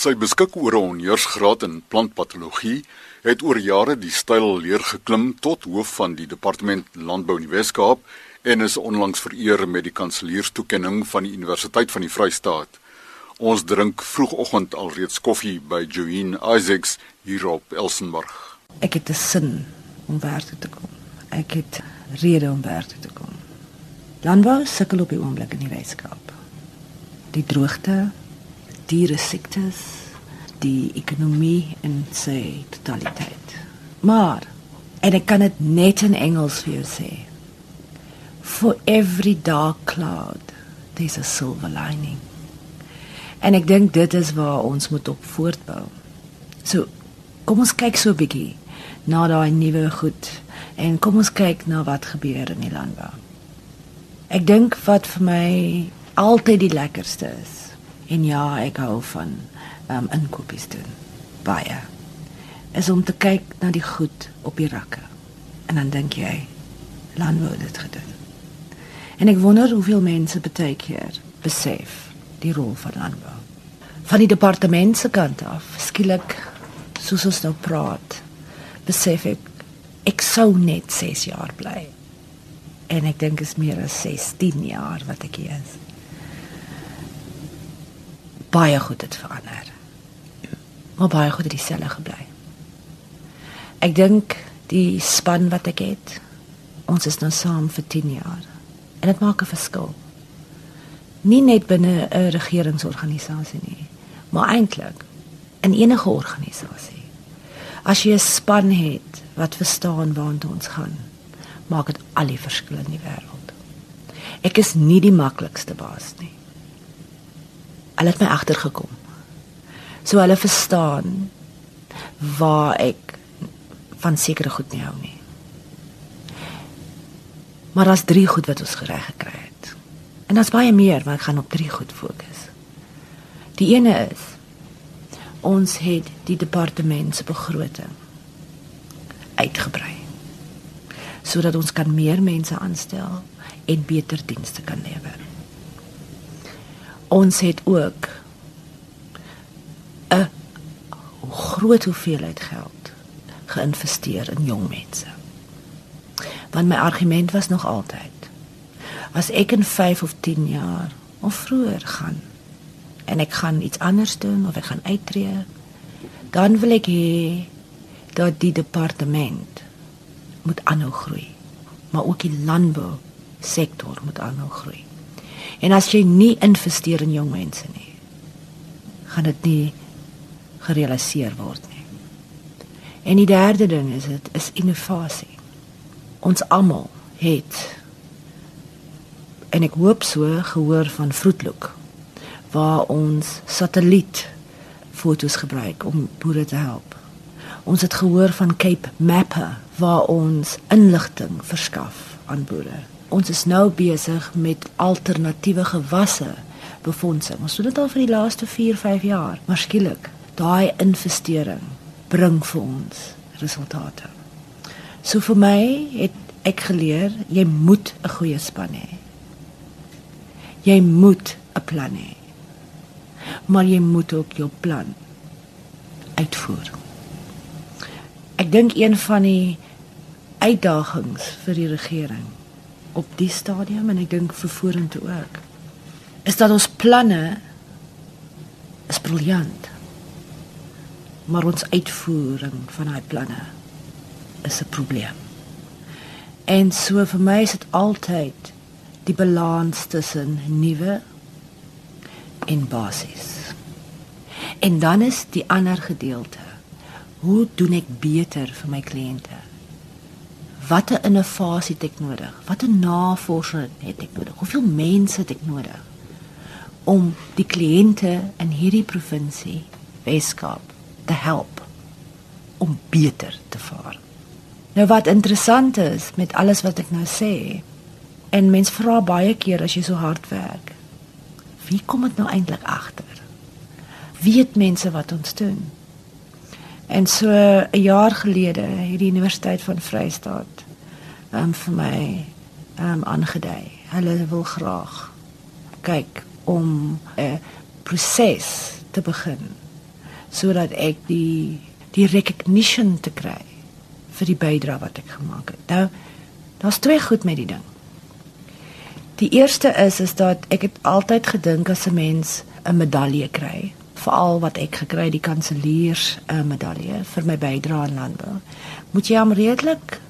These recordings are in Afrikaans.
Sy beskik oor 'n honeursgraad in plantpatologie, het oor jare die styl leer geklim tot hoof van die departement landbou in die Wes-Kaap en is onlangs vereer met die kanselierstoekenning van die Universiteit van die Vrystaat. Ons drink vroegoggend alreeds koffie by Joanne Isaacs hier op Elsenburg. Ek het 'n sin om werk toe te kom. Ek het rede om werk toe te kom. Landbou sukkel op die oomblik in die Weskaap. Die droogte, diere siektes, die ekonomie in sy totaliteit. Maar en ek kan dit net in Engels vir jou sê. For every dark cloud there's a silver lining. En ek dink dit is waar ons moet op voortbou. So kom ons kyk so 'n bietjie na daai nuwe goed en kom ons kyk na wat gebeur in die landbou. Ek dink wat vir my altyd die lekkerste is en ja, ek hou van um inkopies doen baie is om te kyk na die goed op die rakke. En dan dink jy landbou het dit gedoen. En ek wonder hoeveel mense baie keer besef die rol van landbou. Van die departement se kant af, skielik soos ons nou praat, besef ek ek sou net 6 jaar bly. En ek dink is meer as 16 jaar wat ek hier is. Baie goed het verander. Maar baie goed het dieselfde gebly. Ek dink die span wat ek het, ons is nou saam vir 10 jaar. En dit maak 'n verskil. Nie net binne 'n regeringsorganisasie nie, maar eintlik in enige organisasie. As jy 'n span het wat verstaan waartoe ons gaan, maak dit al die verskil in die wêreld. Ek is nie die maklikste baas nie. Hulle het my agtergekom. So hulle verstaan waar ek van sekere goed nie hou nie. Maar daar's drie goed wat ons gereg gekry het. En daar's baie meer, maar ek gaan op drie goed fokus. Die ene is ons het die departement se begroting uitgebrei sodat ons kan meer mense aanstel en beter dienste kan lewer. Ons het ook 'n groot hoeveelheid geld geïnvesteer in jong mense. Want my argument was nog altyd as ek in 5 of 10 jaar of vroeër gaan en ek gaan iets anders doen of ek gaan uittreë, dan wil ek hê dat die departement moet aanhou groei, maar ook die landbou sektor moet aanhou groei. En as jy nie investeer in jong mense nie, gaan dit nie gerealiseer word nie. En die derde ding is dit is innovasie. Ons almal het en ek hoop so gehoor van Vroetloek waar ons satelliet fotos gebruik om boere te help. Ons het gehoor van Cape Mapper waar ons inligting verskaf aan boere. Ons is nou besig met alternatiewe gewasse befondsing. Ons doen dit al vir die laaste 4, 5 jaar. Maar skielik, daai investering bring vir ons resultate. So vir my het ek geleer jy moet 'n goeie span hê. Jy moet 'n plan hê. Maar jy moet ook jou plan uitvoer. Ek dink een van die uitdagings vir die regering op die stadium en ek dink vir vorentoe ook is dat ons planne is briljant maar ons uitvoering van daai planne is 'n probleem. En so vir my is dit altyd die balans tussen nuwe en basis. En dan is die ander gedeelte. Hoe doen ek beter vir my kliënte? Watter innovasie het ek nodig? Watter navorsing het ek nodig? Hoeveel mense het ek nodig om die kliënte in hierdie provinsie Weskaap te help om beter te vaar. Nou wat interessant is met alles wat ek nou sê, en mense vra baie keer as jy so hard werk, wie kom dit nou eintlik agter? Wie het mense wat ons doen? En so 'n jaar gelede het die Universiteit van Vryheid ehm um, vir my ehm um, aangedui. Hulle wil graag kyk om 'n proses te begin sodat ek die die recognition te kry vir die bydrae wat ek gemaak het. Nou daar's twee goed met die ding. Die eerste is is dat ek het altyd gedink as 'n mens 'n medalje kry, veral wat ek gekry het die kanseliers 'n medalje vir my bydrae aan landbou, moet jy hom redelik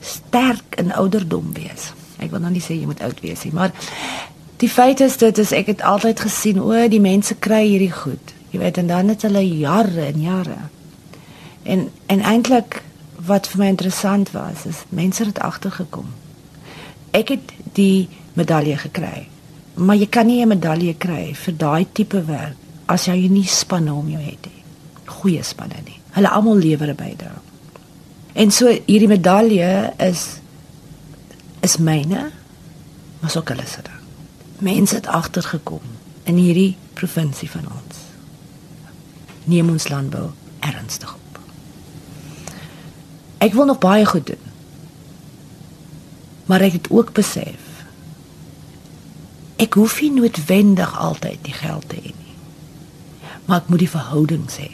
sterk in ouderdom wees. Ek wil nou nie sê jy moet oud wees nie, maar die feit is dit is ek het altyd gesien o, die mense kry hierdie goed. Jy weet en dan het hulle jare en jare. En en eintlik wat vir my interessant was, is mense het agtergekom. Ek het die medalje gekry. Maar jy kan nie 'n medalje kry vir daai tipe werk as jy nie spanne om jou het nie. Goeie spanne nie. Hulle almal lewer 'n bydrae. En so hierdie medalje is is myne, maar ook hulle se. Mense het agtergekom in hierdie provinsie van ons. Neem ons landbou ernstig op. Ek wil nog baie goed doen. Maar ek het ook besef ek hoef nie noodwendig altyd die geld te hê nie. Maar ek moet die verhoudings hê.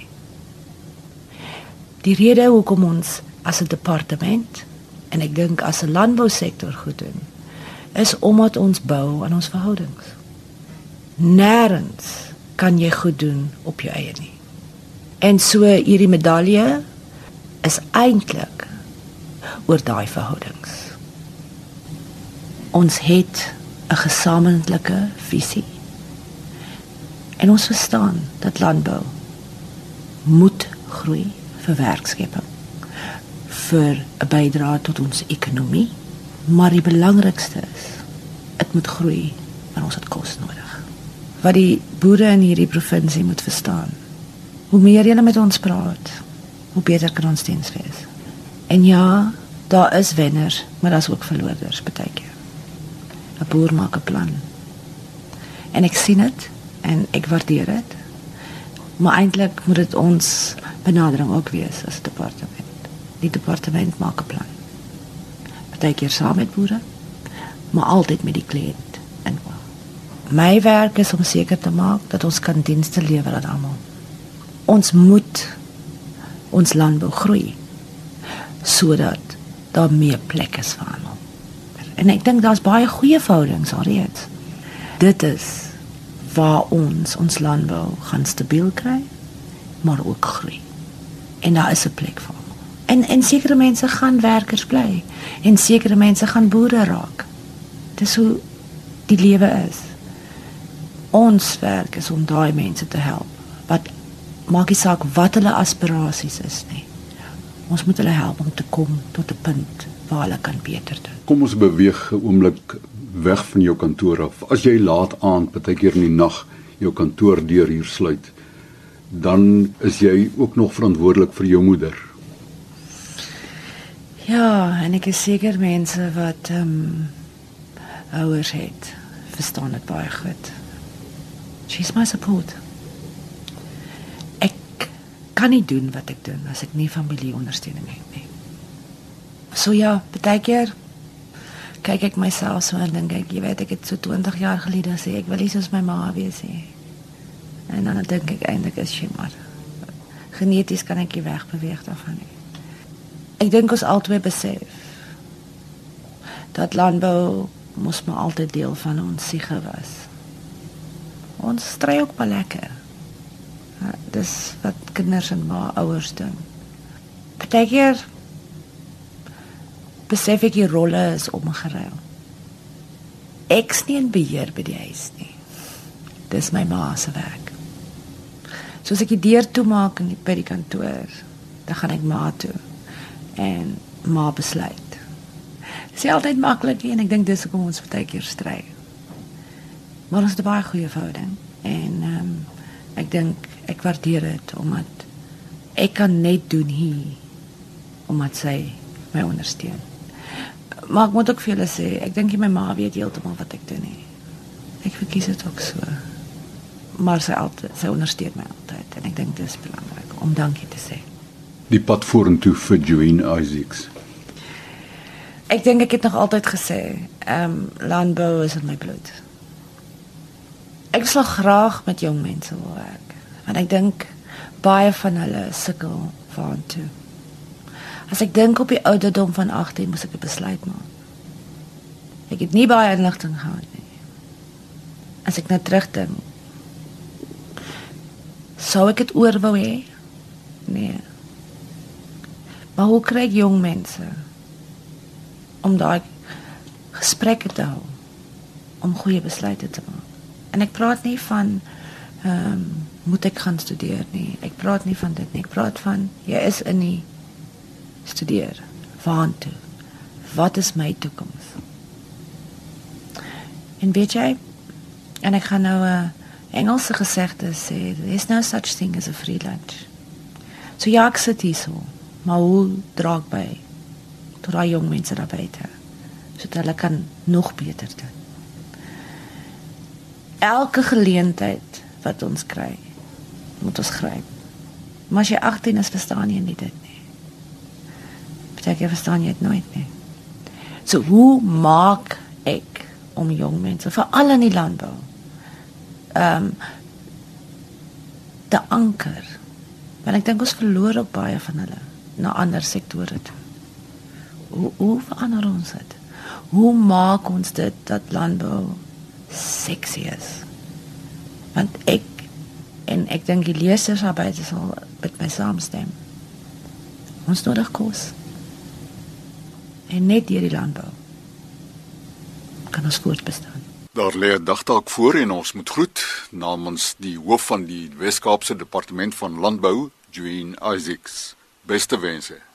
Die rede hoekom ons as 'n departement en ek dink as 'n landbousektor goed doen, is omdat ons bou aan ons verhoudings. Nêrens kan jy goed doen op jou eie nie. En so hierdie medalje is eintlik oor daai verhoudings. Ons het 'n gesamentlike visie. En ons verstaan dat landbou moet groei vir werkskeping vir 'n bydrae tot ons ekonomie, maar die belangrikste is dit moet groei want ons het kos nodig. Wat die boere in hierdie provinsie moet verstaan. Hoe meer hulle met ons praat, hoe beter kan ons diens wees. En ja, daar is wenners, maar daar's ook verloders baie keer. 'n Boer maak 'n plan. En ek sien dit en ek waardeer dit. Maar eintlik moet dit ons benadering ook wees as departement. Die departement maak 'n plan. Baie keer saam met boere, maar altyd met die kliënt en my werk is om seker te maak dat ons kan dienste lewer aan almal. Ons moet ons landbou groei sodat daar meer plek is vir almal. En ek dink daar's baie goeie verhoudings alreeds. Dit is waar ons ons landbou gaan stabiel kry, maar ook groei. En daar is 'n plek vir almal. En en sekere mense gaan werkers bly en sekere mense gaan boere raak. Dis hoe die lewe is. Ons werk is om daai mense te help wat maak nie saak wat hulle aspirasies is nie. Ons moet hulle help om te kom tot 'n punt waar hulle kan beter doen. Kom ons beweeg 'n oomblik weg van jou kantoor af. As jy laat aand, baie keer in die nag, jou kantoor deur hier sluit, dan is jy ook nog verantwoordelik vir jou moeder. Ja, en ek is seker mense wat ehm um, ouers het, verstaan dit baie goed. She's my support kan nie doen wat ek doen as ek nie familieondersteuning het nie. So ja, baie keer kyk ek myself so en dink ek, jy weet ek het so 20 jaar gelede sê ek wil nie soos my ma wees nie. En dan dink ek eintlik is sy maar geneties kan ek nie wegbeweeg daarvan nie. Ek dink ons albei besef dat landbou mos maar altyd deel van ons siege was. Ons stry ook baie lekker dis wat kinders en ma ouers doen. Partykeer besef ek die rolle is omgeruil. Ek's nie in beheer by die huis nie. Dis my ma se werk. Soos ek die deur toemaak in die by die kantoor, dan gaan ek ma toe en ma besluit. Dis altyd maklik en ek dink dis hoekom ons partykeer stry. Maar ons het 'n baie goeie verhouding en ehm um, ek dink ek waardeer dit omdat ek kan net doen hier omdat sy my ondersteun. Maar ek moet ook vir julle sê, ek dink my ma weet heeltemal wat ek doen nie. Ek verkies dit ook so. Maar sy altyd, sy ondersteun my altyd en ek dink dit is belangrik om dankie te sê. Die pad vorentoe vir Joanne Isaacs. Ek dink ek het nog altyd gesê, ehm um, landbou is in my bloed. Ek sal graag met jong mense wil werk want ek dink baie van hulle sukkel waantoe. As ek dink op die ouderdom van 18 moet ek 'n besluit maak. Ek het nie baie inligting gehad nie. As ek nou terugdink, sou ek dit oor wou hê? Nee. Maar hoe kry jong mense om daai gesprekke te hou om goeie besluite te maak? En ek praat nie van ehm um, moet ek gaan studeer nie. Ek praat nie van dit nie. Ek praat van jy is in die studeer. Waantoe? Wat is my toekoms? En weet jy, en ek gaan nou 'n uh, Engelse gesegde sê, there's no such thing as a free lunch. So ja, ek sit hier so, maar hoe dra ek by tot daai jong mense daar buite sodat hulle kan nog beter doen. Elke geleentheid wat ons kry, moet ons gryp. Maar as jy 18 is, verstaan jy nie dit Beteken jy verstaan dit nooit nie. So hoe maak ek om jong mense veral in die landbou ehm um, te anker. Want ek dink ons verloor ook baie van hulle na ander sektore toe. Hoe hoe verander ons dit? Hoe maak ons dit dat landbou sexy is? Want ek en ek dink die leerders arbeid sal met my saamstem. Ons nodig kos. En net hierdie landbou kan ons voortbestaan. Daar lê 'n dagtaak voor en ons moet groet namens die hoof van die Wes-Kaapse Departement van Landbou, Jean Isaacs. Beste wense.